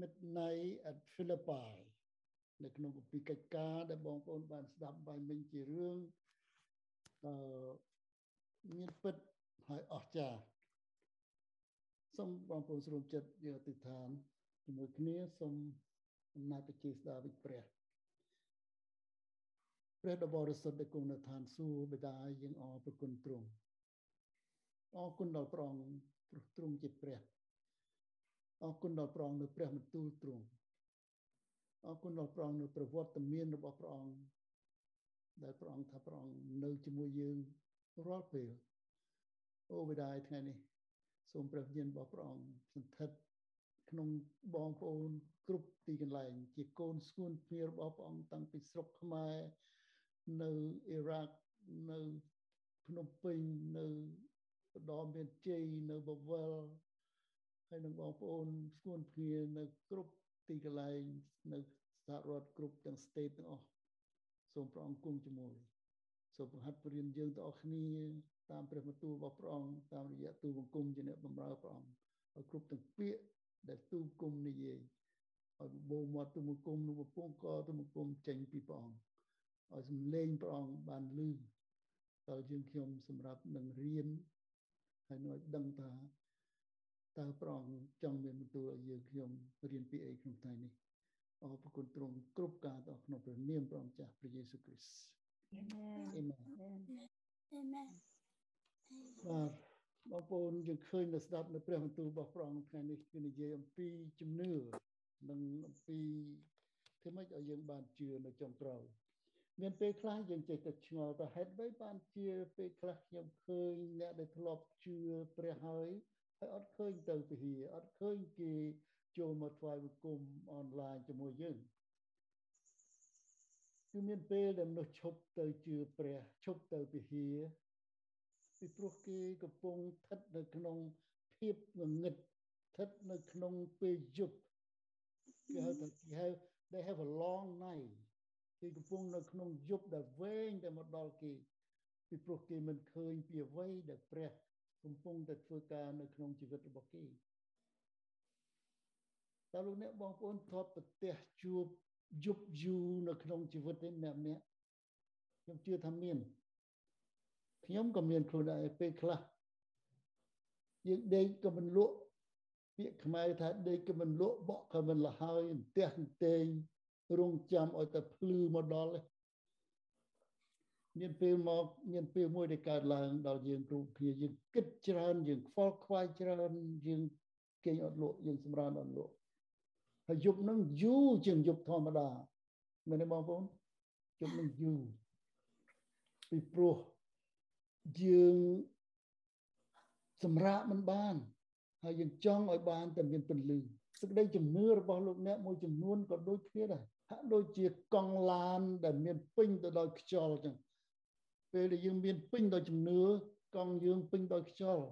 Midnight at Philippi នៅក្នុងគម្ពីរកិច្ចការដែលបងប្អូនបានស្ដាប់បាយមិញជារឿងអឺមានពិតហើយអស្ចារ្យសូមបងប្អូនស្រុំចិត្តយកអធិដ្ឋានជាមួយគ្នាសូមអំណាចប្រជាស្ដារវិព្រះព្រះដ៏បរិសុទ្ធដែលគង់នៅឋានសួគ៌បិតាយើងអរព្រគុណទ្រង់អរគុណដល់ព្រះអង្គព្រោះទ្រង់ជាព្រះ អរគុណដល់ព្រះអង្គនៅព្រះបន្ទូលទ្រង់អរគុណដល់ព្រះអង្គនៅប្រវត្តិមានរបស់ព្រះអង្គដែលព្រះអង្គថាព្រះអង្គនៅជាមួយយើងរាល់ពេលអូបិតាថ្ងៃនេះសូមព្រះវិញ្ញាណរបស់ព្រះអង្គសន្ធិដ្ឋក្នុងបងប្អូនគ្រប់ទីកន្លែង ជាកូនស្គួនគ្នារបស់ព្រះអង្គតាំងពីស្រុកខ្មែរនៅអ៊ីរ៉ាក់នៅភ្នំពេញនៅបដមមានជ័យនៅបវល ហើយនឹងបងប្អូនស្គួនគ្នានៅគ្រប់ទីកន្លែងនៅសហរដ្ឋគ្រប់ទាំង state ទាំងអស់សូមព្រះអង្គគង់ជាមួយសូមបង្ហាត់ព្រៀនយើងទាំងអស់គ្នាតាមព្រះបន្ទូលរបស់ព្រះអង្គតាមរយៈទូលបង្គំជាអ្នកបម្រើព្រះអង្គឲ្យគ្រប់ទាំងពាក្យដែលទូលគុំនិយាយឲ្យបបោមាត់ទូលបង្គំនោះពងកទូលបង្គំចេញពីព្រះអង្គឲ្យសំឡេងព្រះអង្គបានលឺដល់យើងខ្ញុំសម្រាប់នឹងរៀនហើយនឹងឲ្យដឹងថា តើព្រះអង្គចង់មានបន្ទូលឲ្យយើងខ្ញុំរៀនពីអីក្នុងថ្ងៃនេះអរគុណទ្រង់គ្រប់ការដល់ក្នុងព្រះនាមព្រះអង្គចាស់ព្រះយេស៊ូវគ្រីស្ទអេមែនអេមែនអេមែនបាទបងប្អូនយើងឃើញនៅស្ដាប់នៅព្រះបន្ទូលរបស់ព្រះអង្គថ្ងៃនេះគឺនិយាយអំពីជំនឿនិងអំពីធ្វើម៉េចឲ្យយើងបានជឿនៅចុងក្រោយមានពេលខ្លះយើងចេះតែឆ្ងល់ថាហេតុអ្វីបានជាពេលខ្លះខ្ញុំឃើញអ្នកដែលធ្លាប់ជឿព្រះហើយ ហើយអត់ឃើញទៅពហិអត់ឃើញគេចូលមកថ្វាយបង្គំអនឡាញជាមួយយើងគឺមានពេលដែលមនុស្សឈប់ទៅជឿព្រះឈប់ទៅពហិពីព្រោះគេកំពុងស្ថិតនៅក្នុងភាពងងឹតស្ថិតនៅក្នុងពេលយប់គេហៅថាគេហៅ they have a long night គេកំពុងនៅក្នុងយប់ដែលវែងតែមកដល់គេពីព្រោះគេមិនឃើញពីអ្វីដែលព្រះ កំពុងតែធ្វើការនៅក្នុងជីវិតរបស់គេតើលោកអ្នកបងប្អូនធ្លាប់ប្រទះជួបយប់យូរនៅក្នុងជីវិតទេម្នាក់ម្នាក់ខ្ញុំជឿថាមានខ្ញុំក៏មានខ្លួនដែរពេលខ្លះយើងដេកក៏មិនលក់ពាក្យខ្មែរថាដេកក៏មិនលក់បក់ក៏មិនលហើយផ្ទះតេងរងចាំឲ្យតែភ្លឺមកដល់ មានពេលមកមានពេលមួយដែលកើតឡើងដល់យើងគ្រប់គ្នាយើងគិតច្រើនយើងខ្វល់ខ្វាយច្រើនយើងគេងអត់លក់យើងសម្រានអត់លក់ហើយយប់នឹងយូរជាងយប់ធម្មតាមែនទេបងប្អូនយប់នឹងយូរពីព្រោះយើងសម្រាកមិនបាន ហើយយើងចង់ឲ្យបានតែមានពន្លឺសេចក្តីជំនឿរបស់លោកអ្នកមួយចំនួនក៏ដូចគ្នាដែរហាក់ដូចជាកង់ឡានដែលមានពេញទៅដោយខ្យល់ចឹង ពេលដែលយើងមានពេញដោយជំនឿកង់យើងពេញដោយខ្យល់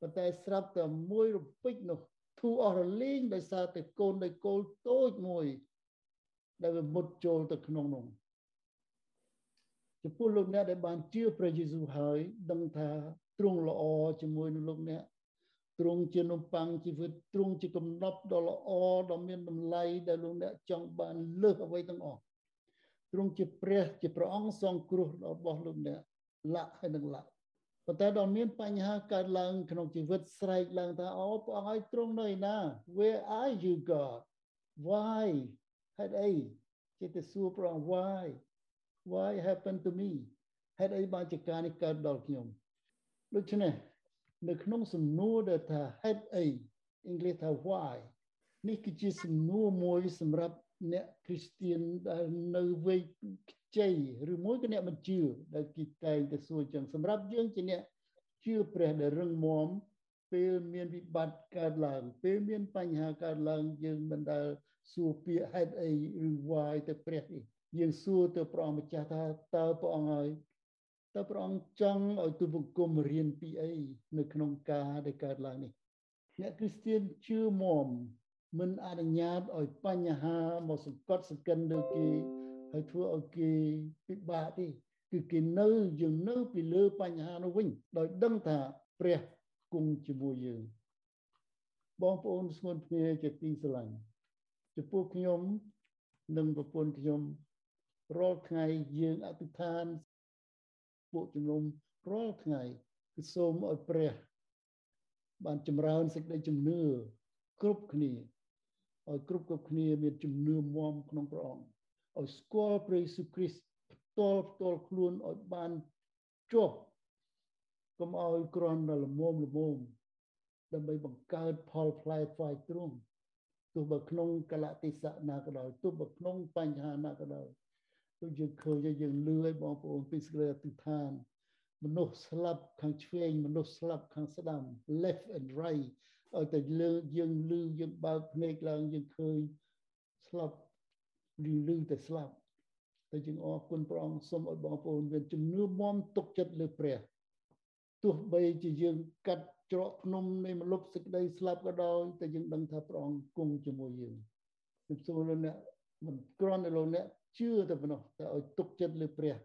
ប៉ុន្តែស្រាប់តែមួយរពេចនោះធូរអស់រលែងដោយសារតែកូនដោយគោលតូចមួយ ដែលវាមុតចូលទៅក្នុងនោះចំពោះលោកអ្នកដែលបានជឿព្រះយេស៊ូវហើយដឹងថាទ្រង់ល្អជាមួយនឹងលោកអ្នកទ្រង់ជានំប៉័ងជីវិតទ្រង់ជាកំណប់ដ៏ល្អដ៏មានតម្លៃដែលលោកអ្នកចង់បានលើសអ្វីទាំងអស់ ទ្រង់ជាព្រះជាព្រះអង្គសង្គ្រោះរបស់លោកអ្នកលាក់ហើយនឹងលាក់ប៉ុន្តែដល់មានបញ្ហាកើតឡើងក្នុងជីវិតស្រែកឡើងថាអូព្រះអង្គឲ្យទ្រង់នៅណា Where are you God Why ហេតុអីចិត្តទៅសួរព្រះអង្គ Why Why happened to me ហេតុអីបានជាការនេះកើតដល់ខ្ញុំដូច្នេះនៅក្នុងសំណួរដែលថាហេតុអីអង់គ្លេសថា why នេះគឺជាសំណួរមួយសម្រាប់ អ្នកគ្រីស្ទៀនដែលនៅវ័យខ្ចីឬមួយក៏អ្នកមិនជឿដែលគេតែងតែសួរចឹងសម្រាប់យើងជាអ្នកជឿព្រះដែលរឹងមាំពេលមានវិបត្តិកើតឡើង ពេលមានបញ្ហាកើតឡើងយើងមិនដែលសួរពាក្យហេតុអីឬវាយទៅព្រះនេះយើងសួរទៅព្រះអង្គម្ចាស់ថាតើព្រះអង្គហើយតើព្រះអង្គចង់ឲ្យទូបង្គំរៀនពីអីនៅក្នុងការដែលកើតឡើងនេះអ្នកគ្រីស្ទានជឿមុំមិ នអនុញ្ញាតឲ្យបញ្ហាមកសង្កត់សង្កិនលើគេហើយធ្វើឲ្យគេពិបាកទេគឺគេនៅយើងនៅពីលើបញ្ហានោះវិញដោយដឹងថាព្រះគង់ជាមួយយើងបងប្អូនស្ងួនគ្នាជាទីស្រឡាញ់ចំពោះខ្ញុំនិងប្រពន្ធខ្ញុំរាល់ថ្ងៃយើងអធិដ្ឋានពួកជំនុំរាល់ថ្ងៃគឺសូមឲ្យព្រះ បានចម្រើនសេចក្តីជំនឿគ្រប់គ្នា ឲ្យគ្រប់គ្រប់គ្នាមានជំនឿមមក្នុងព្រះអង្គឲ្យស្គាល់ព្រះយេស៊ូវគ្រីស្ទផ្ទាល់ផ្ទាល់ខ្លួនឲ្យបានជាប់កុំឲ្យគ្រាន់តែល្មមល្មមដើម្បីបង្កើតផលផ្លែផ្វាយទ្រង់ទោះបើក្នុងកលៈទេសៈណាក៏ដោយទោះបើក្នុងបញ្ហាណាក៏ដោយដូចយើងឃើញយើងលឺឲ្យបងប្អូនពីសេចក្តីអធិដ្ឋានមនុស្សស្លាប់ខាងឆ្វេងមនុស្សស្លាប់ខាងស្ដាំ left and right ឲ្យតែលើយើងលឺយើងបើកភ្នែកឡើងយើងឃើញស្លាប់ឬលឺតែស្លាប់តែយើងអរគុណព្រះអង្គសូមឲ្យបងប្អូនមានជំនឿមមទុកចិត្តលើព្រះទោះបីជាយើងកាត់ច្រកភ្នំនៃមលុបសេចក្តីស្លាប់ក៏ដោយតែយើងដឹងថាព្រះអង្គគង់ជាមួយយើងខ្ញុំសូមលោកអ្នកមិនគ្រាន់តែលោកអ្នកជឿតែប៉ុណ្ណោះតែឲ្យទុកចិត្តលើព្រះ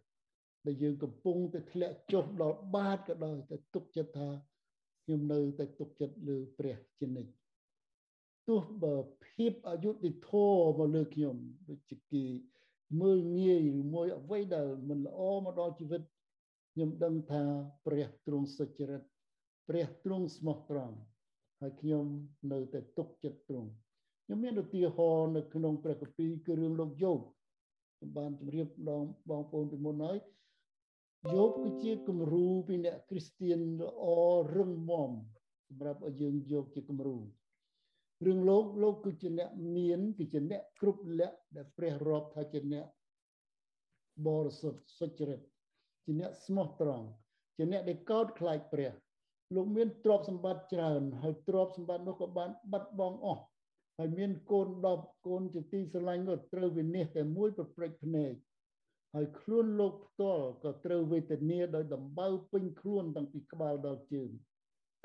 ដែលយើងកំពុងតែធ្លាក់ចុះដល់បាតក៏ដោយតែទុកចិត្តថា ខ្ញុំនៅតែទុកចិត្តលើព្រះជានិច្ចទោះបើភាពអយុត្តិធម៌មកលើខ្ញុំដូចជាគេមើលងាយឬមួយអ្វីដែលមិនល្អមកដល់ជីវិតខ្ញុំដឹងថាព្រះទ្រង់សុចរិតព្រះទ្រង់ស្មោះត្រង់ហើយខ្ញុំនៅតែទុកចិត្តទ្រង់ខ្ញុំមានឧទាហរណ៍នៅក្នុងព្រះគម្ពីរគឺរឿងលោកយោបខ្ញុំបានជម្រាបដល់បងប្អូនពីមុនហើយ យោបគឺជាគំរូពីអ្នកគ្រីស្ទៀនល្អរឹងមាំសម្រាប់ឲ្យយើងយកជាគំរូរឿងលោកលោកគឺជាអ្នកមានគឺជាអ្នកគ្រប់លក្ខដែលព្រះរាប់ថាជាអ្នកបរិសុទ្ធសុចរិតជាអ្នកស្មោះត្រង់ជាអ្នកដែលកោតខ្លាចព្រះលោកមានទ្រព្យសម្បត្តិច្រើនហើយទ្រព្យសម្បត្តិនោះក៏បានបាត់បង់អស់ហើយមានកូន10កូនជាទីស្រឡាញ់នោះត្រូវវិនិច្ឆ័យតែមួយប្រព្រឹត្តភ្នែក ហើយខ្លួនលោកផ្ទាល់ក៏ត្រូវវេទនាដោយដំបៅពេញខ្លួនតាំងពីក្បាលដល់ជើង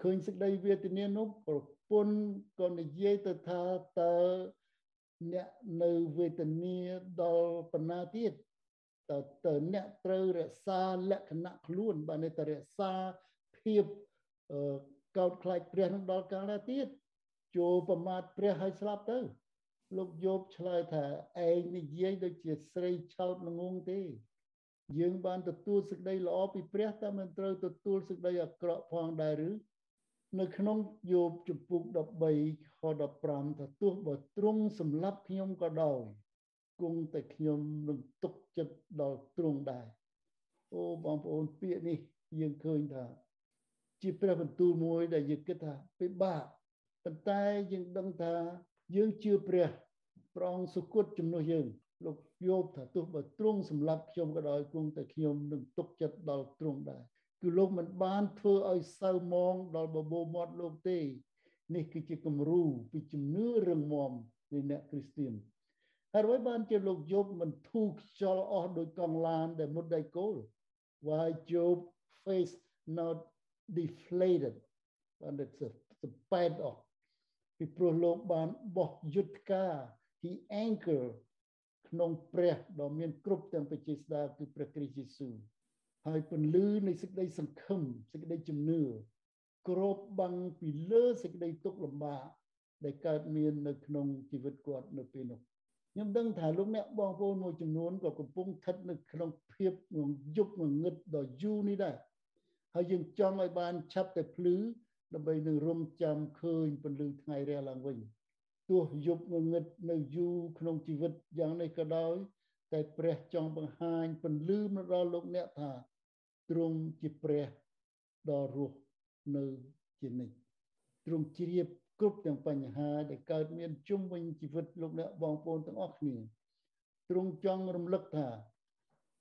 ឃើញសេចក្តីវេទនានោះប្រពន្ធក៏និយាយទៅថាតើអ្នកនៅវេទនាដល់បណ្ណាទៀតតើតើអ្នកត្រូវរក្សាលក្ខណៈខ្លួនបានតែរក្សាភាពកោតខ្លាចព្រះនឹងដល់កាលណាទៀតចូលប្រមាថព្រះឲ្យស្លាប់ទៅ លោកយោបឆ្លើយថាឯងនិយាយដូចជាស្រីឆោតល្ងងទេ យើងបានទទួលសេចក្តីល្អពីព្រះតែមិនត្រូវទទួលសេចក្តីអាក្រក់ផងដែរឬនៅក្នុងយោបជំពូក13ខ15ថាទោះបើទ្រង់សម្លាប់ខ្ញុំក៏ដោយគង់តែខ្ញុំនឹងទុកចិត្តដល់ទ្រង់ដែរអូបងប្អូនពាក្យនេះយើងឃើញថា ជាព្រះបន្ទូលមួយដែលយើងគិតថាពិបាកប៉ុន្តែយើងដឹងថា យើងជឿព្រះព្រះអង្គសុគតជំនួសយើងលោកយោបថាទោះបើទ្រង់សម្លាប់ខ្ញុំក៏ដោយគង់តែខ្ញុំនឹងទុកចិត្តដល់ទ្រង់ដែរគឺលោកមិនបានធ្វើឲ្យសៅមងដល់បបោមាត់លោកទេ នេះគឺជាគំរូពីជំនឿរឹងមាំនៃអ្នកគ្រីស្ទៀនហើយរួចបានជាលោកយោបមិនធូរខ្យល់អស់ដោយកង់ឡានដែលមុតដៃគោល why job face not deflated បានតែសបែតអស់ ពីព្រោះលោកបានបោះយុទ្ធការ he anchor ក្នុងព្រះដ៏មានគ្រប់ទាំងបជាស្ដាគឺព្រះគ្រីស្ទយេស៊ូវហើយពន្លឺនៃសេចក្តីសង្ឃឹមសេចក្តីជំនឿគ្របបាំងពីលើសេចក្តីទុក្ខលំបាកដែលកើតមាននៅក្នុងជីវិតគាត់នៅពេលនោះខ្ញុំដឹងថាលោកអ្នកបងប្អូនមួយចំនួនក៏កំពុងស្ថិតនៅក្នុងភាពងងយុបងងឹតដ៏យូរនេះដែរហើយយើងចង់ឲ្យបានឆាប់តែភ្លឺ ដើម្បីនឹងរំចាំឃើញពន្លឺថ្ងៃរះឡើងវិញទោះយប់ងងឹតនៅយូរក្នុងជីវិតយ៉ាងនេះក៏ដោយ តែព្រះចង់បង្ហាញពន្លឺមកដល់លោកអ្នកថាទ្រង់ជាព្រះដ៏រស់នៅជានិច្ចទ្រង់ជ្រាបគ្រប់ទាំងបញ្ហាដែលកើតមានជុំវិញជីវិតលោកអ្នកបងប្អូនទាំងអស់គ្នាទ្រង់ចង់រំលឹកថា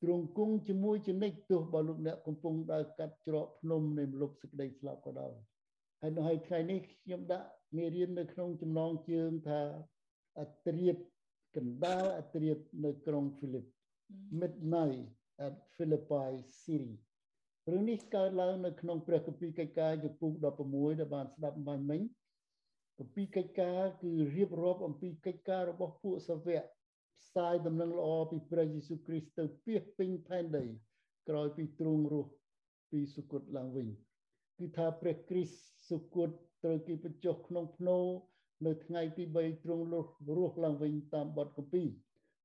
ទ្រង់គង់ជាមួយជានិច្ចទោះបើលោកអ្នកកំពុងដើរកាត់ច្រកភ្នំនៃមលុបសេចក្តីស្លាប់ក៏ដោយ ហើយនៅហើយថ្ងៃនេះខ្ញុំដាក់មេរៀននៅក្នុងចំណងជើងថាអត្រាកណ្ដាលអត្រាតនៅក្រុង Philip midnight at Philippi Syria រឿងនេះកើតឡើងនៅក្នុងព្រះគម្ពីរកិច្ចការចំពុក16ដែលបានស្ដាប់បាញ់មិញគម្ពីរកិច្ចការគឺរៀបរាប់អំពីកិច្ចការរបស់ពួកសាវកផ្សាយដំណឹងល្អពីព្រះយេស៊ូវគ្រីស្ទទៅពាសពេញផែនដីក្រោយពីទ្រង់រស់ពីសុគតឡើងវិញ គឺថាព្រះគ្រីស្ទសុគតត្រូវគេបញ្ចុះក្នុងភ្នោនៅថ្ងៃទី3ទ្រង់រស់រស់ឡើងវិញតាមបទគម្ពីរ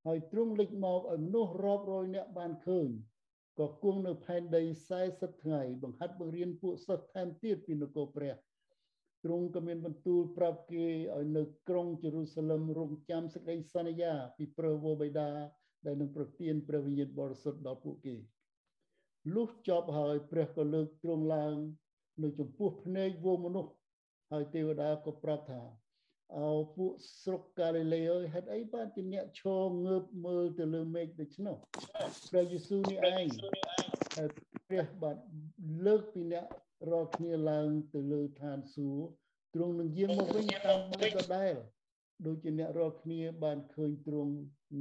ហើយទ្រង់លេចមកឲ្យមនុស្សរាប់រយនាក់បានឃើញក៏គង់នៅផែនដី40ថ្ងៃបង្ហាត់បង្រៀនពួកសិស្សថែមទៀតពីនគរព្រះទ្រង់ក៏មានបន្ទូលប្រាប់គេឲ្យនៅក្រុងយេរូសាឡឹមរងចាំសេចក្តីសន្យា ពីព្រះវរបិតាដែលនឹងប្រទានព្រះវិញ្ញាណបរិសុទ្ធដល់ពួកគេលុះចប់ហើយព្រះក៏លើកទ្រង់ឡើង នៅចំពោះភ្នែកវងមនុស្សហើយទេវតាក៏ប្រាប់ថាអោពួកស្រុកកាលីលេអើយហេតុអីបានជាអ្នកឈងើបមើលទៅលើមេឃដូច្នោះព្រះយេស៊ូវនេះឯងហើយព្រះបាទលើកពីអ្នករាល់គ្នាឡើងទៅលើឋានសួគ៌ទ្រង់នឹងយាងមកវិញតាមបែបដដែលដូចជាអ្នករាល់គ្នាបានឃើញទ្រង់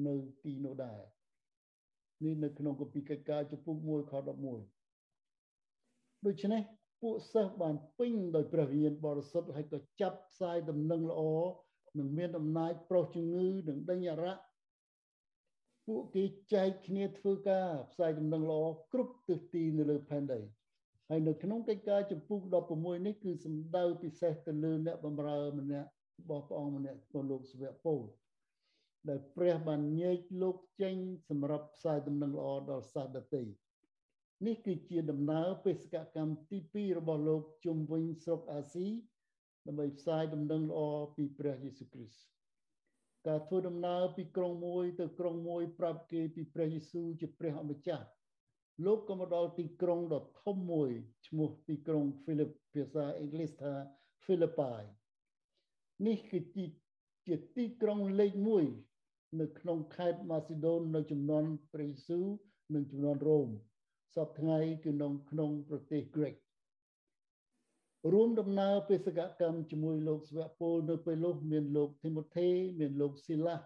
នៅទីនោះដែរនេះនៅក្នុងគម្ពីរកិច្ចការចំពុក1ខ11ដូច្នេះ ពួកសិស្សបានពេញដោយព្រះវិញ្ញាណបរិសុទ្ធហើយក៏ចាប់ផ្សាយដំណឹងល្អនឹងមានអំណាចប្រុសជំងឺនឹងដេញអរៈពួកគេចែកគ្នាធ្វើការផ្សាយដំណឹងល្អគ្រប់ទិសទីនៅលើផែនដីហើយនៅក្នុងកិច្ចការចំពុក16នេះគឺសំដៅពិសេសទៅលើអ្នកបម្រើម្នាក់របស់ព្រះអង្គម្នាក់គឺលោកសវៈពោលដែលព្រះបានញែកលោកចេញសម្រាប់ផ្សាយដំណឹងល្អដល់សាសដទៃ នេះគឺជាដំណើរបេសកកម្មទី2របស់លោកជុំវិញស្រុកអាស៊ីដើម្បីផ្សាយដំណឹងល្អពីព្រះយេស៊ូវគ្រីស្ទការធ្វើដំណើរពីក្រុងមួយទៅក្រុងមួយប្រាប់គេពីព្រះយេស៊ូវជាព្រះអម្ចាស់លោកក៏មកដល់ទីក្រុងដ៏ធំមួយឈ្មោះទីក្រុង Philip ភាសាអង់គ្លេសថា Philippi នេះគឺជាជាទីក្រុងលេខ1នៅក្នុងខេត្តម៉ាស៊ីដូននៅចំនួនព្រះយេស៊ូវនិងចំនួនរ៉ូម សពថ្ងៃគឺក្នុងក្នុងប្រទេសក្រិករួមដំណើរបេសកកម្មជាមួយលោកស្វៈពលនៅពេលនោះមានលោកធីម៉ូថេមានលោកស៊ីឡា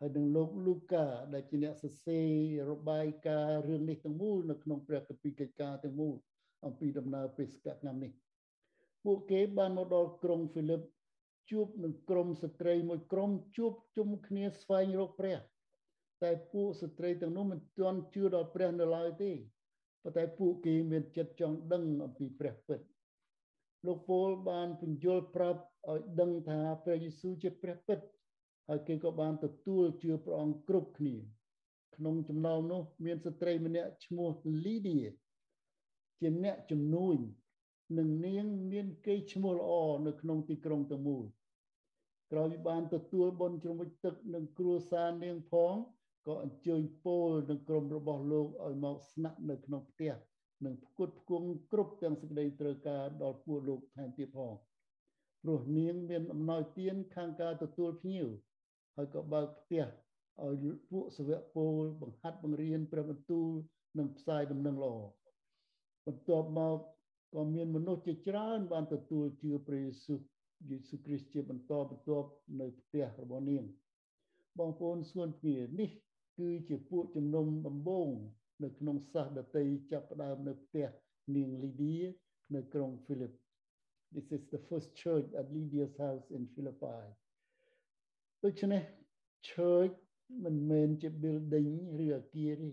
ហើយនិងលោកលូកាដែលជាអ្នកសរសេររបាយការណ៍រឿងនេះទាំងមូលនៅក្នុងព្រះគម្ពីរកិច្ចការទាំងមូលអំពីដំណើរបេសកកម្មនេះពួកគេបានមកដល់ក្រុងហ្វីលីបជួបនឹងក្រុមស្ត្រីមួយក្រុមជួបជុំគ្នាស្វែងរកព្រះ តែពួកស្ត្រីទាំងនោះមិនទាន់ជឿដល់ព្រះនៅឡើយទេ ប៉ុន្តែពួកគេមានចិត្តចង់ដឹងអំពីព្រះពិតលោកពូលបានពន្យល់ប្រាប់ឲ្យដឹងថាព្រះយេស៊ូវជាព្រះពិតហើយគេក៏បានទទួលជឿព្រះអង្គគ្រប់គ្នា ក្នុងចំណោមនោះ មានស្ត្រីម្នាក់ឈ្មោះលីឌីជាអ្នកជំនួញនិងនាងមានកេរ្តិ៍ឈ្មោះល្អនៅក្នុងទីក្រុងទាំងមូលក្រោយបានទទួលបុណ្យជ្រំវិចទឹកនឹងគ្រួសារនាងផង ក៏អញ្ជើញពោលនឹងក្រុមរបស់លោកឲ្យមកស្នាក់នៅក្នុងផ្ទះនិងផ្គត់ផ្គង់គ្រប់ទាំងសេចក្តីត្រូវការដល់ពួកលោកថែមទៀតផងព្រោះនាងមានអំណោយទានខាងការទទួលភ្ញៀវហើយក៏បើកផ្ទះឲ្យពួកសាវកពោលបង្ហាត់បង្រៀនព្រះបន្ទូលនិងផ្សាយដំណឹងល្អបន្ទាប់មកក៏មានមនុស្សជាច្រើនបានទទួលជឿព្រះយេស៊ូវយេស៊ូវគ្រីស្ទជាបន្តបន្ទាប់នៅផ្ទះរបស់នាងបងប្អូនស្គនគ្នានេះ គឺជាពួកជំនុំដំបូងនៅក្នុងសាសដតីចាប់ផ្ដើមនៅផ្ទះនាងលីឌីនៅក្រុង Philip This is the first church at Lydia's house in Philippi ដូច្នេះ church មិនមែនជា building ឬអគារទេ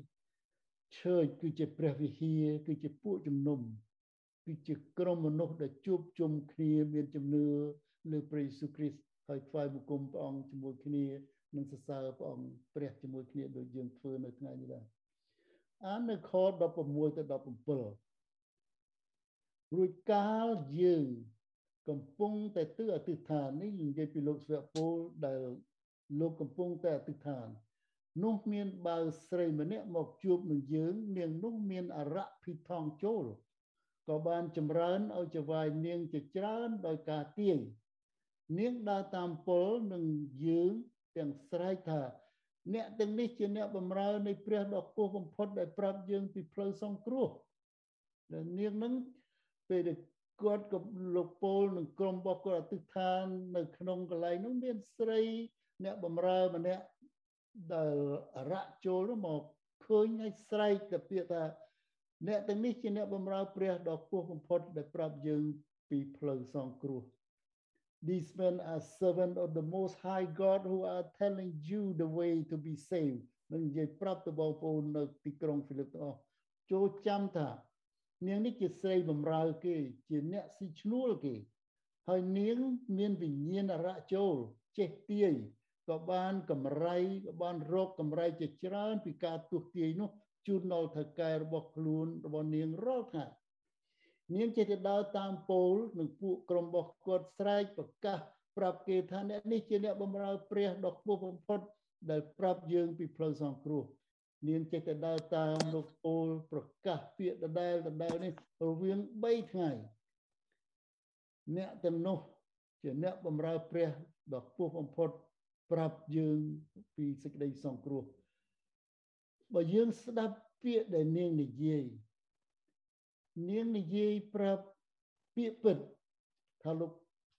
church គឺជាព្រះវិហារគឺជាពួកជំនុំគឺជាក្រុមមនុស្សដែលជួបជុំគ្នាមានជំនឿលើព្រះយេស៊ូវគ្រីស្ទហើយថ្វាយបង្គំព្រះអង្គជាមួយគ្នា និងសរសើរព្រះអង្គព្រះជាមួយគ្នាដូចយើងធ្វើនៅថ្ងៃនេះដែរអាននៅខ16ទៅ17រួចកាលយើងកំពុងតែទិអធិដ្ឋាននេះនិយាយពីលោកស្វៈពលដែលលោកកំពុងតែអធិដ្ឋាននោះមានបើស្រីម្នាក់មកជួបនឹងយើង នាងនោះមានអរៈភិថងចូលក៏បានចម្រើនឲ្យចវាយនាងជាច្រើនដោយការទាយនាងដើរតាមពលនឹងយើង ទាំងស្រែកថា អ្នកទាំងនេះជាអ្នកបម្រើនៃព្រះដ៏ខ្ពស់បំផុតដែលប្រាប់យើងពីផ្លូវសង្គ្រោះដែលនាងនឹងពេលដែលគាត់ក៏លោកពលនិងក្រុមរបស់គាត់អធិដ្ឋាននៅក្នុងកន្លែងនោះមានស្រី អ្នកបម្រើម្នាក់ដែលអរៈចូលមកឃើញឲ្យស្រែកទៅពាក្យថាអ្នកទាំងនេះជាអ្នកបម្រើព្រះដ៏ខ្ពស់បំផុតដែលប្រាប់យើងពីផ្លូវសងគ្រោះ These men are servants of the most high God who are telling you the way to be saved នឹងនិយាយប្រាប់ទៅបងប្អូននៅទីក្រុងហ្វីលីបទាំងអស់ចូលចាំថានាងនេះជាស្រីបម្រើគេ ជាអ្នកស៊ីឈ្នួលគេហើយនាងមានវិញ្ញាណអរៈចូលចេះទាយក៏បានកម្រៃក៏បានរកកម្រៃជាច្រើនពីការទស្សទាយនោះជូនដល់ថៅកែរបស់ខ្លួនរបស់នាងរាល់ថ្ងៃ នាងចេះទៅដើរតាមពោលនិងពួកក្រុមរបស់គាត់ស្រែកប្រកាសប្រាប់គេថាអ្នកនេះជាអ្នកបម្រើព្រះដ៏ខ្ពស់បំផុត ដែលប្រាប់យើងពីផ្លូវសង្គ្រោះនាងចេះតែដើរតាមលោកពោលប្រកាសពាក្យដដែលដដែលនេះរវាង3ថ្ងៃអ្នកទាំងនោះជាអ្នកបម្រើព្រះដ៏ខ្ពស់បំផុត ប្រាប់យើងពីសេចក្តីសង្គ្រោះបើយើងស្ដាប់ពាក្យដែលនាងនិយាយ នាងនិយាយប្រាប់ពាក្យពិតថាលោក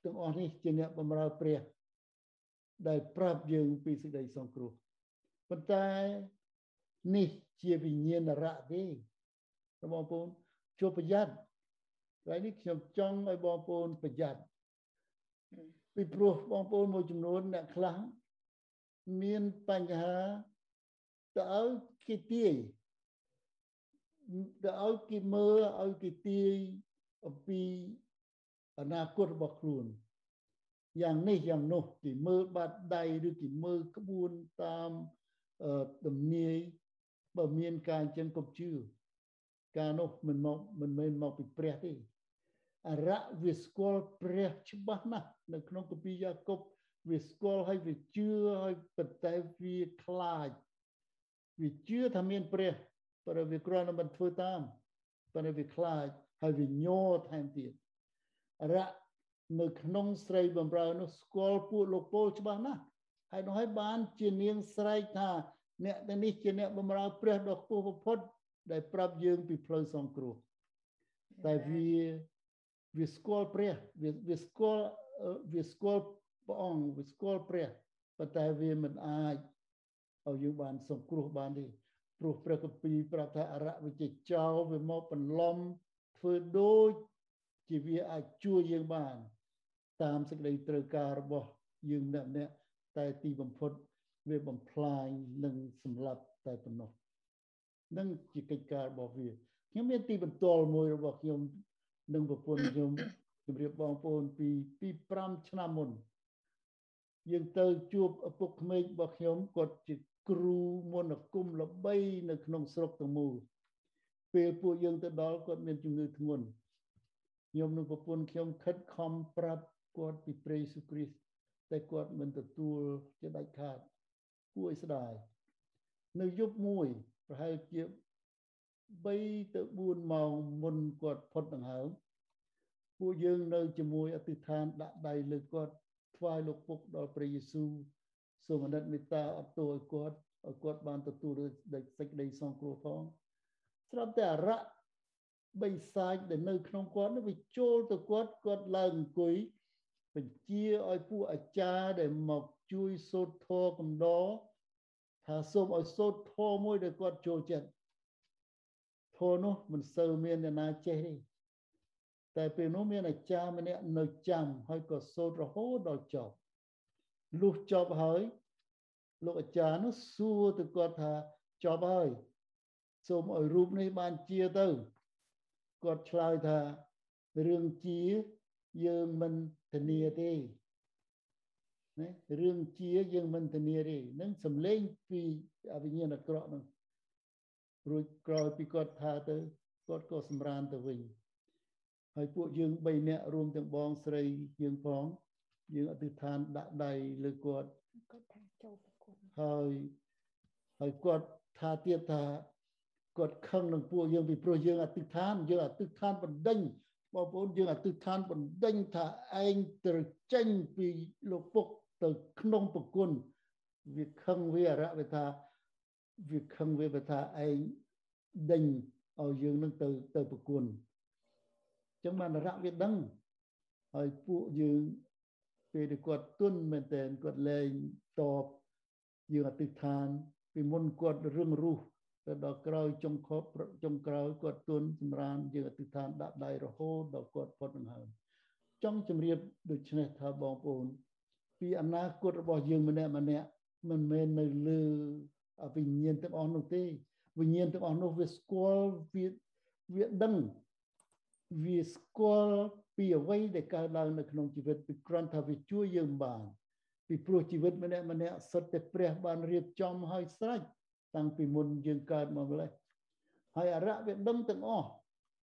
ទាំងអស់នេះជាអ្នកបម្រើព្រះ ដែលប្រាប់យើងពីសេចក្តីសង្គ្រោះប៉ុន្តែនេះជាវិញ្ញាណរៈទេបងប្អូនជួបប្រយ័ត្នថ្ងៃនេះខ្ញុំចង់ឲ្យបងប្អូនប្រយ័ត្នពីព្រោះបងប្អូនមួយចំនួនអ្នកខ្លះមានបញ្ហាទៅឲ្យគេទាយ ទៅឲ្យគេមើលឲ្យគេទាយអំពីអនាគតរបស់ខ្លួនយ៉ាងនេះយ៉ាងនោះគេមើលបាត់ដៃឬគេមើលក្បួនតាមទំនាយបើមានការអញ្ចឹងកុំជឿការនោះមិនមកមិនមែនមកពីព្រះទេអរៈវាស្គាល់ព្រះច្បាស់ណាស់នៅក្នុងគម្ពីរយ៉ាកុបវាស្គាល់ហើយវាជឿហើយប៉ុន្តែវាខ្លាចវាជឿថាមានព្រះ ប៉ុន្តែវាគ្រាន់តែមិនធ្វើតាមប៉ុន្តែវាខ្លាចហើយវាញ័រថែមទៀតអរៈនៅក្នុងស្រីបំរើនោះស្គាល់ពួកលោកពលច្បាស់ណាស់ហើយនោះហើយបានជានាងស្រែកថា អ្នកទាំងនេះជាអ្នកបម្រើព្រះដ៏ខ្ពស់បំផុតដែលប្រាប់យើងពីផ្លូវសង្គ្រោះតែវាវាស្គាល់ព្រះវាវាស្គាល់វាស្គាល់ព្រះអង្គវាស្គាល់ព្រះប៉ុន្តែវាមិនអាចឲ្យយើងបានសង្គ្រោះបានទេ ព្រោះព្រះគម្ពីរប្រាប់ថាអរៈវិជ្ជចោវាមកបន្លំធ្វើដូចជាវាអាចជួយយើងបាន តាមសេចក្តីត្រូវការរបស់យើងម្នាក់ម្នាក់តែទីបំផុតវាបំផ្លាញនិងសម្លាប់តែប៉ុណ្ណោះនឹងជាកិច្ចការរបស់វាខ្ញុំមានទីបន្ទាល់មួយរបស់ខ្ញុំនិងប្រពន្ធខ្ញុំជម្រាបបងប្អូនពីពី5ឆ្នាំមុនយើងទៅជួបឪពុកក្មេករបស់ខ្ញុំគាត់ជា គ្រូមន្តអាគមល្បី នៅក្នុងស្រុកទាំងមូលពេលពួកយើងទៅដល់គាត់មានជំងឺធ្ងន់ខ្ញុំនិងប្រពន្ធខ្ញុំខិតខំប្រាប់គាត់ពីព្រះយេស៊ូវគ្រីស្ទតែគាត់មិនទទួលជាដាច់ខាតគួរឲ្យស្ដាយនៅយប់មួយប្រហែលជា3ទៅ4ម៉ោងមុនគាត់ផុតដង្ហើមពួកយើងនៅជាមួយអធិដ្ឋានដាក់ដៃលើគាត់ថ្វាយលោកពុកដល់ព្រះយេស៊ូវ សូមអនុមេត្តាអត់ទោសឲ្យគាត់ឲ្យគាត់បានទទួលដោយសេចក្តីសង្គ្រោះផងស្រាប់តែអរៈបិសាចដែលនៅក្នុងគាត់នោះវាចូលទៅគាត់គាត់ឡើងអង្គុយបញ្ជាឲ្យពួកអាចារ្យដែលមកជួយសូត្រធម៌កំដរថាសូមឲ្យសូត្រធម៌មួយដែលគាត់ចូលចិត្តធម៌នោះមិនសូវមានអ្នកណាចេះទេតែពេលនោះមានអាចារ្យម្នាក់នៅចាំហើយក៏សូត្ររហូតដល់ចប់ លុះចប់ហើយ លោកអាចារ្យនោះសួរទៅគាត់ថាចប់ហើយសូមឲ្យរូបនេះបានជាទៅគាត់ឆ្លើយថារឿងជាយើងមិនធានាទេណារឿងជាយើងមិនធានាទេនឹងសំឡេងពីអវិញ្ញាណអាក្រក់នោះរួចក្រោយពីគាត់ថាទៅគាត់ក៏សម្រានទៅវិញហើយពួកយើង3នាក់រួមទាំងបងស្រីយើងផង យើងអធិដ្ឋានដាក់ដៃលើគាត់គាត់ថាចូលប្រគំហើយហើយគាត់ថាទៀតថាគាត់ខឹងនឹងពួកយើងពីព្រោះយើងអធិដ្ឋានយើងអធិដ្ឋានបណ្ដេញបងប្អូនយើងអធិដ្ឋានបណ្ដេញថាឯងត្រូវចេញពីលោកពុកទៅក្នុងប្រគុណវាខឹងវាអរៈវាថាវាខឹងវាថាឯងដេញឲ្យយើងនឹងទៅទៅប្រគុណអញ្ចឹងបានអរៈវាដឹងហើយពួកយើង ពេលដែលគាត់ទុនមែនតើគាត់លែងតបយើងអធិដ្ឋាន ពីមុនគាត់រឿងរស់ទៅដល់ក្រោយចុងខប់ចុងក្រោយគាត់ទួនសម្រានយើងអធិដ្ឋានដាក់ដៃរហូតដល់គាត់ផុតនឹងហើយចង់ជម្រាបដូចនេះថាបងប្អូន ពីអនាគតរបស់យើងម្នាក់ម្នាក់មិនមែននៅលើវិញ្ញាណទាំងអស់នោះទេវិញ្ញាណទាំងអស់នោះវាស្គាល់វាវាដឹងវាស្គាល់ ពីអ្វីដែលកើតឡើងនៅក្នុងជីវិតពីគ្រាន់ថាវាជួយយើងបានពីព្រោះជីវិតម្នាក់ម្នាក់សុទ្ធតែព្រះបានរៀបចំឲ្យស្រេចតាំងពីមុនយើងកើតមកម្លេះហើយអរៈវាដឹងទាំងអស់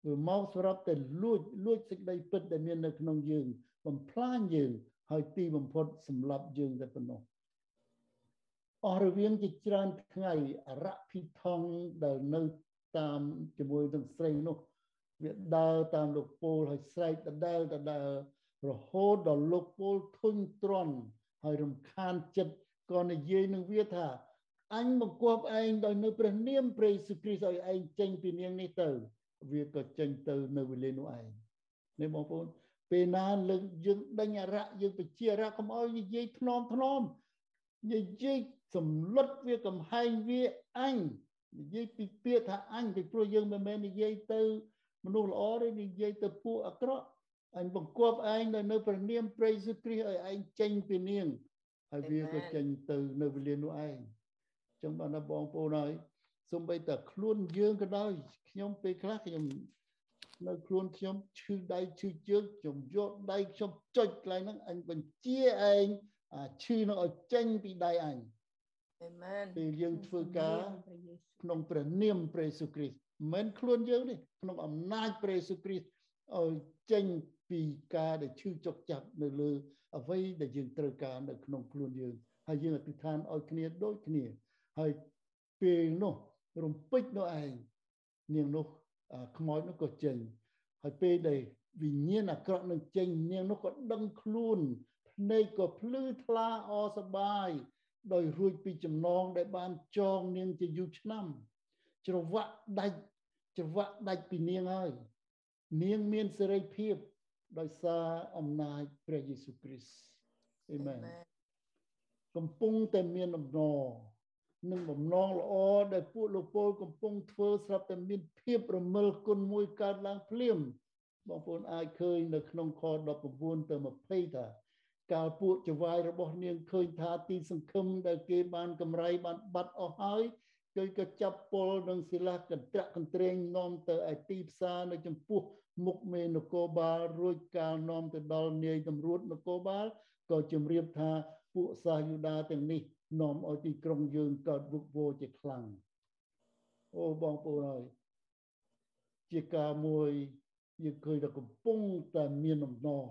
វាមកសម្រាប់តែលួចលួចសេចក្តីពិតដែលមាននៅក្នុងយើង បំផ្លាញយើង ហើយទីបំផុតសម្លាប់យើងតែប៉ុណ្ណោះអស់រវាងជាច្រើនថ្ងៃអរៈភិថងដែលនៅតាមជាមួយនឹងស្រីនោះ វាដើរតាមលោកពូលហើយស្រែកដដែលដដែលរហូតដល់លោកពូលធុញទ្រាន់ហើយរំខានចិត្តក៏និយាយនឹងវាថាអញបង្គាប់ឯងដោយនៅព្រះនាមព្រះយេស៊ូវគ្រីស្ទឲ្យឯងចេញពីនាងនេះទៅ វាក៏ចេញទៅនៅវេលានោះឯងនេះបងប្អូនពេលណាលើកយើងដេញអរៈយើងបជាអរៈកុំឲ្យនិយាយធ្នមធ្នមនិយាយសម្លុតវាកំហែងវាអញនិយាយពីពាក្យថាអញពីព្រោះយើងមិនមែននិយាយទៅ មនុស្សល្អទេនិយាយទៅពួកអាក្រក់អញបង្គាប់ឯងនៅនៅព្រះនាមព្រះយេស៊ូវគ្រីស្ទឲ្យឯងចេញពីនាងហើយវាក៏ចេញទៅនៅវេលានោះឯងចឹងបានបងប្អូនហើយសំបីតែខ្លួនយើងក៏ដោយខ្ញុំពេលខ្លះខ្ញុំនៅខ្លួនខ្ញុំឈឺដៃឈឺជើងខ្ញុំយកដៃខ្ញុំចុចកន្លែងហ្នឹងអញបញ្ជាឯងឈឺនឹងឲ្យចេញពីដៃអញអេមែនពេលយើងធ្វើការក្នុងព្រះនាមព្រះយេស៊ូវគ្រីស្ទ មិនខ្លួនយើងទេក្នុងអំណាចព្រះយេស៊ូវគ្រីស្ទឲ្យចេញពីការដែលឈឺចុកចាប់នៅលើ អ្វីដែលយើងត្រូវការនៅក្នុងខ្លួនយើងហើយយើងអធិដ្ឋានឲ្យគ្នាដូចគ្នាហើយពេលនោះរំពេចនោះឯងនាងនោះខ្មោចនោះក៏ចេញហើយពេលដែលវិញ្ញាណអាក្រក់នឹងចេញនាងនោះក៏ដឹងខ្លួនភ្នែកក៏ភ្លឺថ្លាអសប្បាយដោយរួចពីចំណងដែលបានចងនាងជាយូរឆ្នាំ ច្រវាក់ដាច់ ច្រវាក់ដាច់ពីនាងហើយ នាងមានសេរីភាពដោយសារអំណាចព្រះយេស៊ូវគ្រីស្ទអេមែនកំពុងតែមានអំណរនិងបំណងល្អដែលពួកលោកពលកំពុងធ្វើស្រាប់តែមានភាពរមិលគុណមួយកើតឡើងភ្លាមបងប្អូនអាចឃើញនៅក្នុងខ19ទៅ20ថាកាលពួកចវាយរបស់នាងឃើញថាទីសង្ឃឹមដែលគេបានកម្រៃបានបាត់អស់ហើយ គឺក៏ចាប់ពលនិងសិលាកន្ត្រាក់កន្ត្រែងនាំទៅឯទីផ្សារនៅចំពោះមុខមេនគរបាលរួចកាលនាំទៅដល់នាយតម្រួតនគរបាលក៏ជម្រាបថាពួកសាសយូដាទាំងនេះនាំឲ្យទីក្រុងយើងកើតវឹកវរជាខ្លាំងអូបងប្អូនហើយជាការមួយយើងឃើញថាកំពុងតែមានអំណរ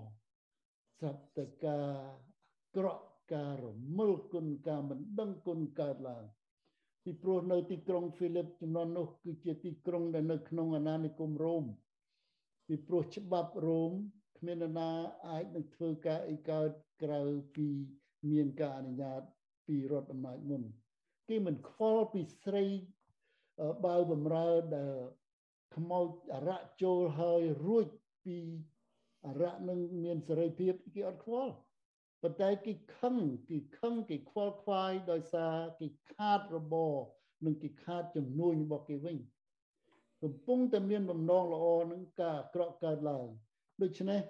សត្វតការក្រក់ការរមិលគុណការមិនដឹងគុណកើតឡើង ពីព្រោះនៅទីក្រុងហ្វីលីបចំនួននោះគឺជាទីក្រុងដែលនៅក្នុងអាណានិគមរ៉ូមពីព្រោះច្បាប់រ៉ូមគ្មាននរណាអាចនឹងធ្វើការអីកើតក្រៅពីមានការអនុញ្ញាតពីរដ្ឋអំណាចមុនគេមិនខ្វល់ពីស្រីបើបំរើដែលខ្មោចអរៈចូលហើយរួចពីអរៈនឹងមានសេរីភាពគេអត់ខ្វល់ ប៉ុន្តែគេខឹងគេខឹងគេខ្វល់ខ្វាយដោយសារគេខាតរបរនិងគេខាតចំនួនរបស់គេវិញកំពុងតែមានបំណងល្អនឹងការអាក្រក់កើតឡើងដូច្នេះ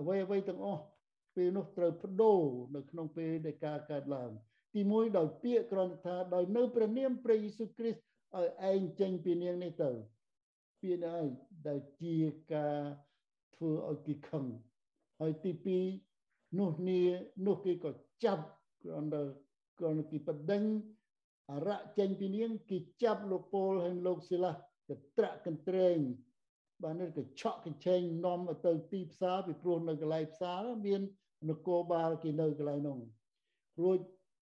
អ្វីអ្វីទាំងអស់ពេលនោះត្រូវបដូរនៅក្នុងពេលដែលការកើតឡើង ទីមួយដោយពាក្យក្រំថាដោយនៅព្រះនាមព្រះយេស៊ូវគ្រីស្ទឲ្យឯងចេញពីនាងនេះទៅពាក្យនេះដែលជាការធ្វើឲ្យគេខឹងហើយទី2 នោះនេះនោះគេក៏ចាប់គ្រាន់តែគ្រាន់តែគេបដិញអរៈចេញពីនាងគេចាប់លោកពោលហើយលោកសិលាទៅត្រាក់កន្ត្រែងបាននេះក៏ឆក់កញ្ឆេងនាំទៅទីផ្សារពីព្រោះនៅកន្លែងផ្សារមាននគរបាលគេនៅកន្លែងនោះរួច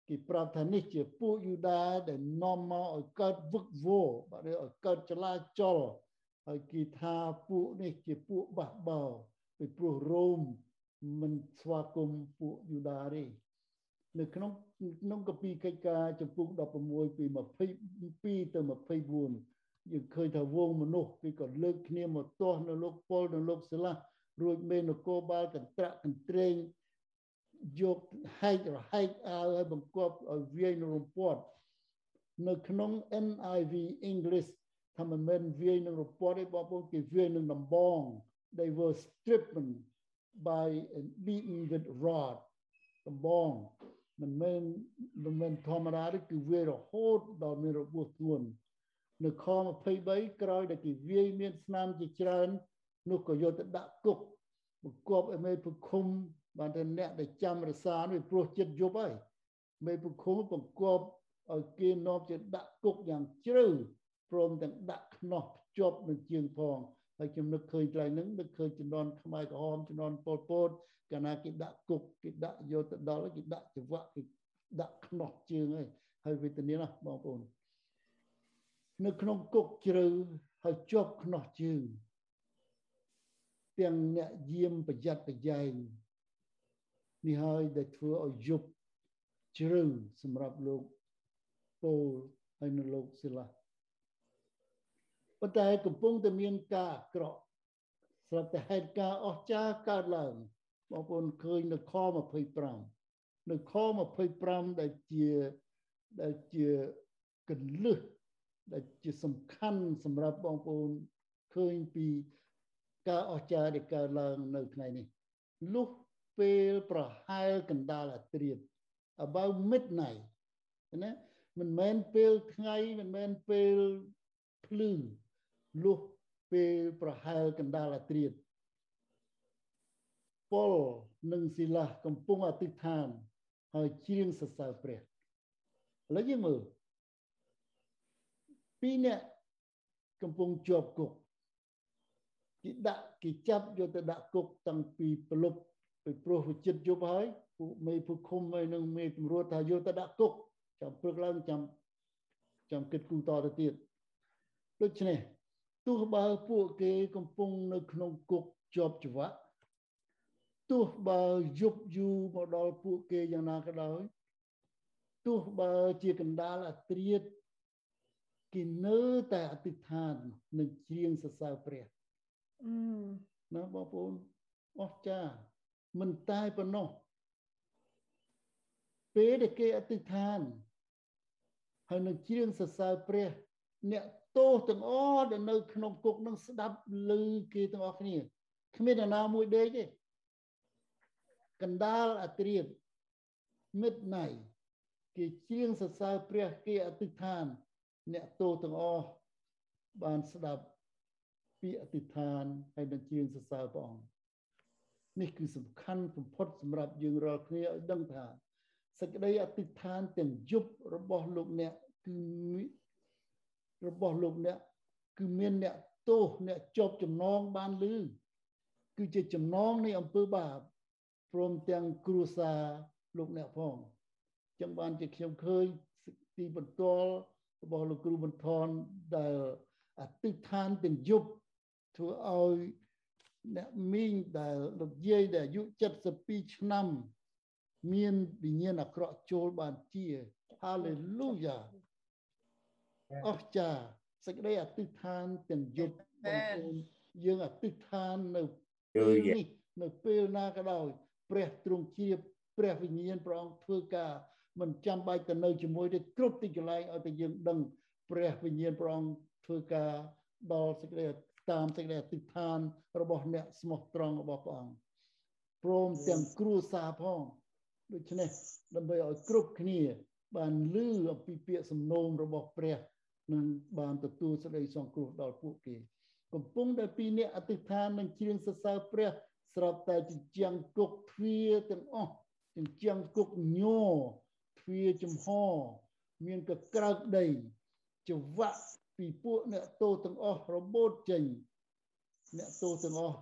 គេប្រាប់ថានេះជាពួកយូដាដែលនាំមកឲ្យកើតវឹកវរបាទឲ្យកើតចលាចលហើយគេថាពួកនេះជាពួកបះបោពីព្រោះរ៉ូម មិនស្វាគមន៍ពួកយូដាទេនៅក្នុងក្នុងកពីកិច្ចការចំពុក16ពី22ទៅ24យើងឃើញថាវងមនុស្សគេក៏លើកគ្នាមកទាស់នៅលោកប៉ុលនៅលោកសិលារួចមេនគរបាលកន្ត្រាក់កន្ត្រែងយកហែករហែកអាវឲ្យបង្គាប់ឲ្យវាយនៅរំពាត់នៅក្នុង NIV English ថាមិនមែនវាយនឹងរំពាត់ទេបងប្អូនគេវាយនឹងដំបង they were stripped by and beaten with rod ដំបងមិនមែនមិនមែនធម្មតាទេគឺវាយរហូតដល់មានរបួសធ្ងន់នៅខ23ក្រោយដែលគេវាយមានស្នាមជាច្រើននោះក៏យកទៅដាក់គុកបង្គាប់ឲ្យមេពុឃុំបានតែអ្នកដែលចាំរសានេះព្រោះចិត្តយប់ហើយមេពុឃុំបង្គាប់ឲ្យគេនាំជាដាក់គុកយ៉ាងជ្រៅព្រមទាំងដាក់ខ្នោះភ្ជាប់នឹងជើងផង ហើយខ្ញុំនឹកឃើញកន្លែងហ្នឹងនឹកឃើញជំនាន់ខ្មែរក្រហមជំនាន់ប៉ុលពតកាលណាគេដាក់គុកគេដាក់យកទៅដល់គេដាក់ចង្វាក់គេដាក់ខ្នោះជើងហើយហើយវេទនាណាបងប្អូននៅក្នុងគុកជ្រៅហើយជាប់ខ្នោះជើងទាំងអ្នកយាមប្រយ័ត្នប្រយែងនេះហើយដែលធ្វើឲ្យយប់ជ្រៅសម្រាប់លោកពោលហើយនៅលោកសិលា ប៉ុន្តែកំពុងតែមានការអាក្រក់ស្រាប់តែហេតុការអស្ចារ្យកើតឡើងបងប្អូនឃើញនៅខ25នៅខ25ដែលជាដែលជាកលឹះដែលជាសំខាន់សម្រាប់បងប្អូនឃើញពីការអស្ចារ្យដែលកើតឡើងនៅថ្ងៃនេះលុះពេលប្រហែលកណ្ដាលអាត្រៀត about midnight ណាមិនមែនពេលថ្ងៃមិនមែនពេលភ្លឺ លុះពេលប្រហែលកណ្ដាលអាត្រៀតពលនិងសិលាកំពុងអធិដ្ឋានហើយច្រៀងសរសើរព្រះឥឡូវយើងមើលពីរនាក់កំពុងជាប់គុកគេដាក់គេចាប់យកទៅដាក់គុកតាំងពីប្រលប់ពីព្រោះវិចិត្រយប់ហើយពួកមេពួកឃុំហើយនឹងមេតម្រួតថាយកទៅដាក់គុកចាំព្រឹកឡើងចាំចាំគិតគូរតទៅទៀតដូច្នេះ ទោះបើពួកគេកំពុងនៅក្នុងគុកជាប់ច្រវាក់ទោះបើយប់យូរមកដល់ពួកគេយ៉ាងណាក៏ដោយទោះបើជាកណ្ដាលអាត្រៀតគេនៅតែអធិដ្ឋាននឹងច្រៀងសរសើរព្រះណាបងប្អូនអស្ចារ្យមិនតែប៉ុណ្ណោះពេលដែលគេអធិដ្ឋានហើយនឹងច្រៀងសរសើរព្រះ អ្នក ទោសទាំងអស់ដែលនៅក្នុងគុកនឹងស្ដាប់ឮគេទាំងអស់គ្នាគ្មានអ្នកណាមួយដេកទេកណ្ដាលអត្រៀតមិត្តណៃគេច្រៀងសរសើរព្រះគេអធិដ្ឋាន អ្នកទោសទាំងអស់បានស្ដាប់ពាក្យអធិដ្ឋានហើយនឹងច្រៀងសរសើរព្រះអង្គនេះគឺសំខាន់បំផុតសម្រាប់យើងរាល់គ្នាឲ្យដឹងថាសេចក្តីអធិដ្ឋានទាំងយប់របស់លោកអ្នកគឺ របស់លោកអ្នកគឺមានអ្នកទោសអ្នកជាប់ចំណងបានលឺគឺជាចំណងនៃអំពើបាបព្រមទាំងគ្រួសារលោកអ្នកផងចឹងបានជាខ្ញុំឃើញទីបន្ទាល់របស់លោកគ្រូបន្ថនដែលអតិដ្ឋានទាំងយប់ធ្វើឲ្យអ្នកមីងដែលលោកយាយដែលអាយុ72ឆ្នាំ មានវិញ្ញាណអាក្រក់ចូលបានជា Hallelujah អស្ចារ្យសេចក្តីអធិដ្ឋានទាំងយប់បងប្អូនយើងអធិដ្ឋាននៅពេលនេះនៅពេលណាក៏ដោយព្រះទ្រង់ជាព្រះវិញ្ញាណព្រះអង្គធ្វើការមិនចាំបាច់ទៅនៅជាមួយទេគ្រប់ទីកន្លែងឲ្យតែយើងដឹងព្រះវិញ្ញាណព្រះអង្គធ្វើការដល់សេចក្តីតាមសេចក្តីអធិដ្ឋានរបស់អ្នកស្មោះត្រង់របស់ព្រះអង្គព្រមទាំងគ្រួសារផងដូច្នេះដើម្បីឲ្យគ្រប់គ្នាបានលឺអំពីពាក្យសំណូមរបស់ព្រះ នឹងបានទទួលសេចក្តីសង្គ្រោះដល់ពួកគេ កំពុងតែពីរអ្នកអធិដ្ឋាននឹងជ្រៀងសរសើរព្រះ ស្រាប់តែជញ្ជាំងគុកទ្វារទាំងអស់ជញ្ជាំងគុកញ័រទ្វារចំហ មានកក្រើកដីច្រវាក់ពីពួកអ្នកទោសទាំងអស់របូតចេញ អ្នកទោសទាំងអស់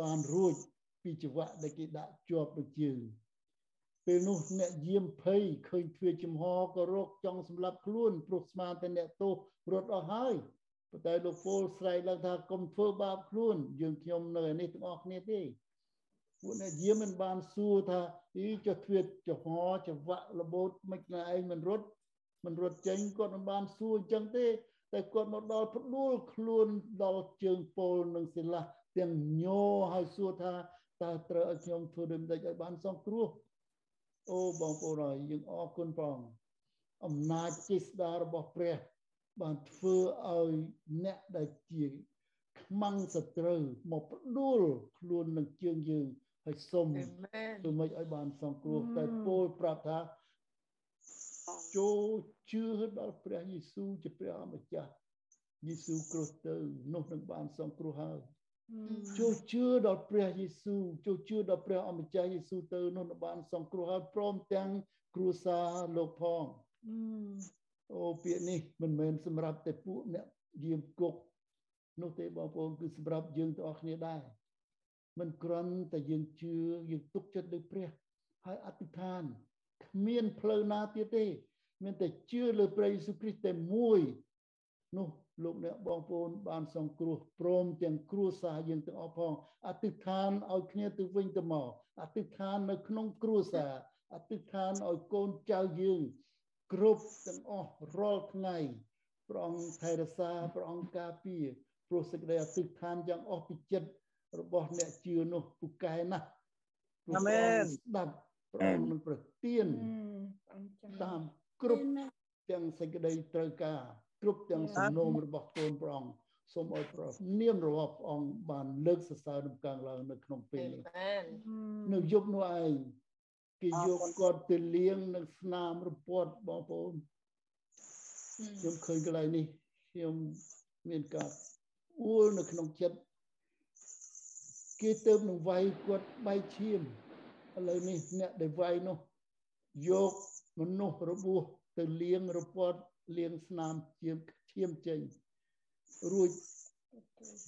បានរួចពីច្រវាក់ដែលគេដាក់ជាប់ដូចជើង ពេលនោះអ្នកយាមភ័យឃើញទ្វារចំហក៏រកចង់សម្លាប់ខ្លួនព្រោះស្មានតែអ្នកទោសរត់អស់ហើយប៉ុន្តែលោកពលស្រែកឡើងថាកុំធ្វើបាបខ្លួន យើងខ្ញុំនៅឯនេះទាំងអស់គ្នាទេពួកអ្នកយាមមិនបានសួរថាអីចុះទ្វារចំហច្រវាក់របូតមិនណាឯងមិនរត់មិនរត់ចេញគាត់មិនបានសួរអញ្ចឹងទេ តែគាត់មកដល់ផ្ដួលខ្លួនដល់ជើងពលនិងសិលាទាំងញោឲ្យសួរថាតើត្រូវឲ្យខ្ញុំធ្វើដូចម្ដេចឲ្យបានសង្គ្រោះ អូបងប្អូនហើយយើងអរគុណព្រះអង្គអំណាចចេស្តារបស់ព្រះ បានធ្វើឲ្យអ្នកដែលជាខ្មាំងសត្រូវមកផ្ដួលខ្លួននឹងជើងយើងហើយសុំធ្វើម៉េចឲ្យបានសង្គ្រោះតែពោលប្រាប់ថាចូលជឿដល់ព្រះយេស៊ូវជាព្រះអម្ចាស់យេស៊ូវគ្រីស្ទទៅនោះនឹងបានសង្គ្រោះហើយ ចូលជឿដល់ព្រះយេស៊ូវចូលជឿដល់ព្រះអម្ចាស់យេស៊ូវទៅនោះនឹងបានសង្គ្រោះហើយព្រមទាំងគ្រួសារលោកផងអូពាក្យនេះមិនមែនសម្រាប់តែពួកអ្នកយាមគុកនោះទេបងប្អូនគឺសម្រាប់យើងទាំងអស់គ្នាដែរមិនគ្រាន់តែយើងជឿយើងទុកចិត្តលើព្រះហើយអធិដ្ឋានគ្មានផ្លូវណាទៀតទេ មានតែជឿលើព្រះយេស៊ូវគ្រីស្ទតែមួយនោះ លោកអ្នកបងប្អូនបានសង្គ្រោះព្រមទាំងគ្រួសារយើងទាំងអស់ផងអធិដ្ឋានឲ្យគ្នាទៅវិញទៅមកអធិដ្ឋាននៅក្នុងគ្រួសារអធិដ្ឋានឲ្យកូនចៅយើងគ្រប់ទាំងអស់រាល់ថ្ងៃព្រះអង្គថែរក្សាព្រះអង្គការពារព្រោះសេចក្តីអធិដ្ឋានយ៉ាងអស់ពីចិត្តរបស់អ្នកជឿនោះពូកែណាស់អាមែនស្ដាប់ព្រះអង្គនឹងប្រទានតាមគ្រប់ទាំងសេចក្តីត្រូវការ គ្រប់ទាំងសំណូមរបស់កូនព្រះអង្គសូមឲ្យព្រះនាមរបស់ព្រះអង្គបានលើកសរសើរដំកើងឡើងនៅក្នុងពេលនេះនៅយប់នោះឯងគេយកគាត់ទៅលាងនៅស្នាមរពាត់បងប្អូនខ្ញុំឃើញកន្លែងនេះខ្ញុំមានការអួលនៅក្នុងចិត្តគេទៅនឹងវាយគាត់បែកឈាមឥឡូវនេះអ្នកដែលវាយនោះយកមនុស្សរបួសទៅលាងរពាត់ លាងស្នាមជាឈាមចេញរួច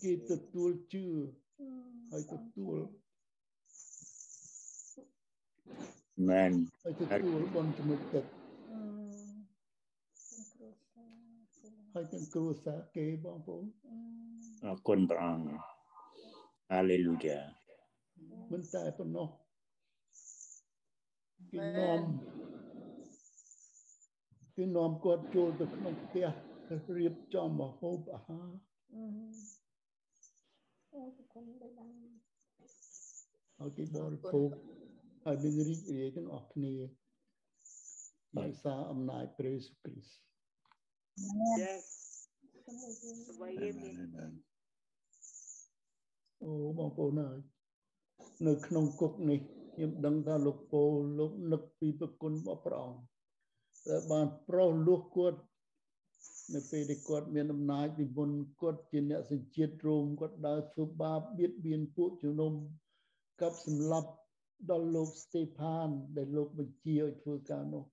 គេទទួលជឿហើយទទួលមែនហើយទទួលបនជំនុំទឹកហើយទាំងគ្រួសារគេបងប្អូនអរគុណព្រះអង្គហាឡេលូយ៉ាមិនតែប៉ុណ្ណោះគេនាំ គេនាំគាត់ចូលទៅក្នុងផ្ទះរៀបចំម្ហូបអាហារអូគុណបានហើយគេបរិភោគហើយនឹងរីករាយទាំងអស់គ្នាដោយសារអំណាចព្រះយេស៊ូវគ្រីស្ទ Yes អូបងប្អូនហើយនៅក្នុងគុកនេះខ្ញុំដឹងថាលោកពូលោកនឹកពីប្រគុណរបស់ព្រះអង្គ ដែលបានប្រោសលួសគាត់នៅពេលដែលគាត់មានអំណាចពីមុនគាត់ជាអ្នកសញ្ជាតិរោមគាត់ដើរធ្វើបាបបៀតបៀនពួកជំនុំកັບសម្លាប់ដល់លោកស្តេផាន ដែលលោកបញ្ជាឲ្យធ្វើការនោះ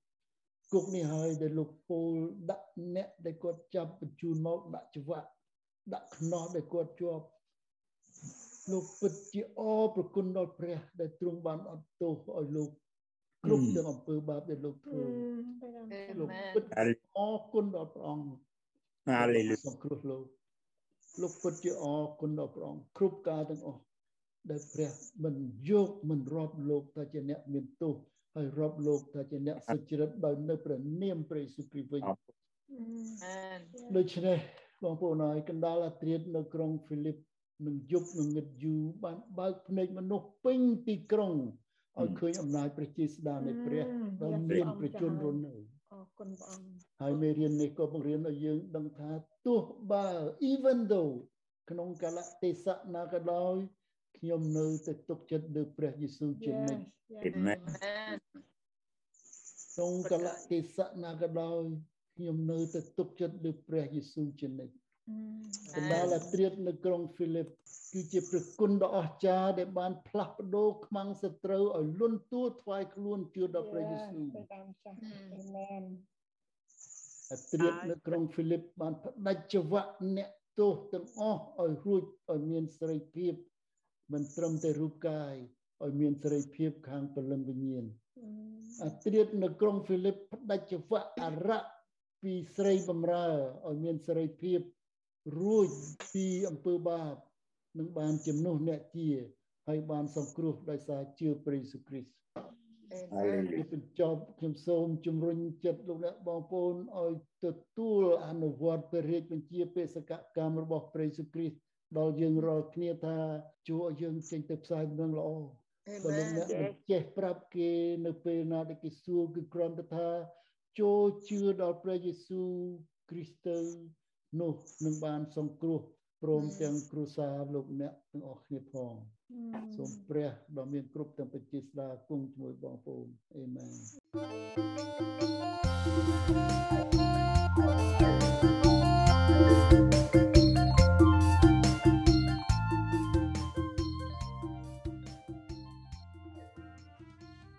គុកនេះហើយដែលលោកពូលដាក់អ្នកដែលគាត់ចាប់បញ្ជូនមកដាក់ច្បាក់ដាក់ខ្នោះដែលគាត់ជាប់លោកពិតជាអរប្រគុណដល់ព្រះ ដែលទ្រង់បានអត់ទោសឲ្យលោក គ្រប់ទាំងអំពើបាបដែលលោកធ្វើលោកពិតអរគុណដល់ព្រះអង្គហាឡេលូសង្គ្រោះលោកលោកពិតជាអរគុណដល់ព្រះអង្គគ្រប់ការទាំងអស់ដែលព្រះមិនយកមិនរាប់លោកថាជាអ្នកមានទោសហើយរាប់លោកថាជាអ្នកសុចរិតដោយនៅព្រះនាមព្រះយេស៊ូវគ្រីស្ទវិញដូច្នេះបងប្អូនហើយកណ្ដាលអាត្រៀតនៅក្រុងហ្វីលីបនឹងយប់ងងឹតយូរបានបើកភ្នែកមនុស្សពេញទីក្រុង ឲ្យឃើញអំណាចប្រជាស្ដារនៃព្រះដែលមានប្រជជនរុននៅអរគុណព្រះអង្គហើយមេរៀននេះក៏បង្រៀនឲ្យយើងដឹងថាទោះបើ even though ក្នុងកលៈទេសៈណាក៏ដោយខ្ញុំនៅតែទុកចិត្តលើព្រះយេស៊ូវជានិច្ចអាមែនក្នុងកលៈទេសៈណាក៏ដោយខ្ញុំនៅតែទុកចិត្តលើព្រះយេស៊ូវជានិច្ច កណ្ដាលអាត្រៀតនៅក្រុងហ្វីលីបគឺជាព្រះគុណដ៏អស្ចារ្យដែលបានផ្លាស់ប្ដូរខ្មាំងសត្រូវឲ្យលន់តួថ្វាយខ្លួនជឿដល់ព្រះយេស៊ូវអាមែនអាត្រៀតនៅក្រុងហ្វីលីបបានផ្ដាច់ចវៈអ្នកទោសទាំងអស់ឲ្យរួចឲ្យមានសេរីភាព មិនត្រឹមតែរូបកាយឲ្យមានសេរីភាពខាងព្រលឹងវិញ្ញាណអាត្រៀតនៅក្រុងហ្វីលីបផ្ដាច់ចវៈអរៈពីស្រីបំរើឲ្យមានសេរីភាព រួចពីអំពើបាបនឹងបានជំនួសអ្នកជាហើយបានសង្គ្រោះដោយសារជឿព្រះយេស៊ូវគ្រីស្ទហើយបញ្ចប់ខ្ញុំសូមជំរុញចិត្តលោកអ្នកបងប្អូនឲ្យទទួលអនុវត្តព្រះរាជបញ្ជាបេសកកម្មរបស់ព្រះយេស៊ូវគ្រីស្ទដល់យើងរាល់គ្នាថាជួឲ្យយើងចេញទៅផ្សាយនឹងល្អបើលោកអ្នកមិនចេះប្រាប់គេនៅពេលណាដែលគេសួរគឺគ្រាន់តែថាចូលជឿដល់ព្រះយេស៊ូវគ្រីស្ទទៅ នោះនឹងបានសង្គ្រោះព្រមទាំងគ្រួសារលោកអ្នកទាំងអស់គ្នាផងសូមព្រះដ៏មានគ្រប់ទាំងបជាស្ដាគង់ជាមួយបងប្អូនអេមែន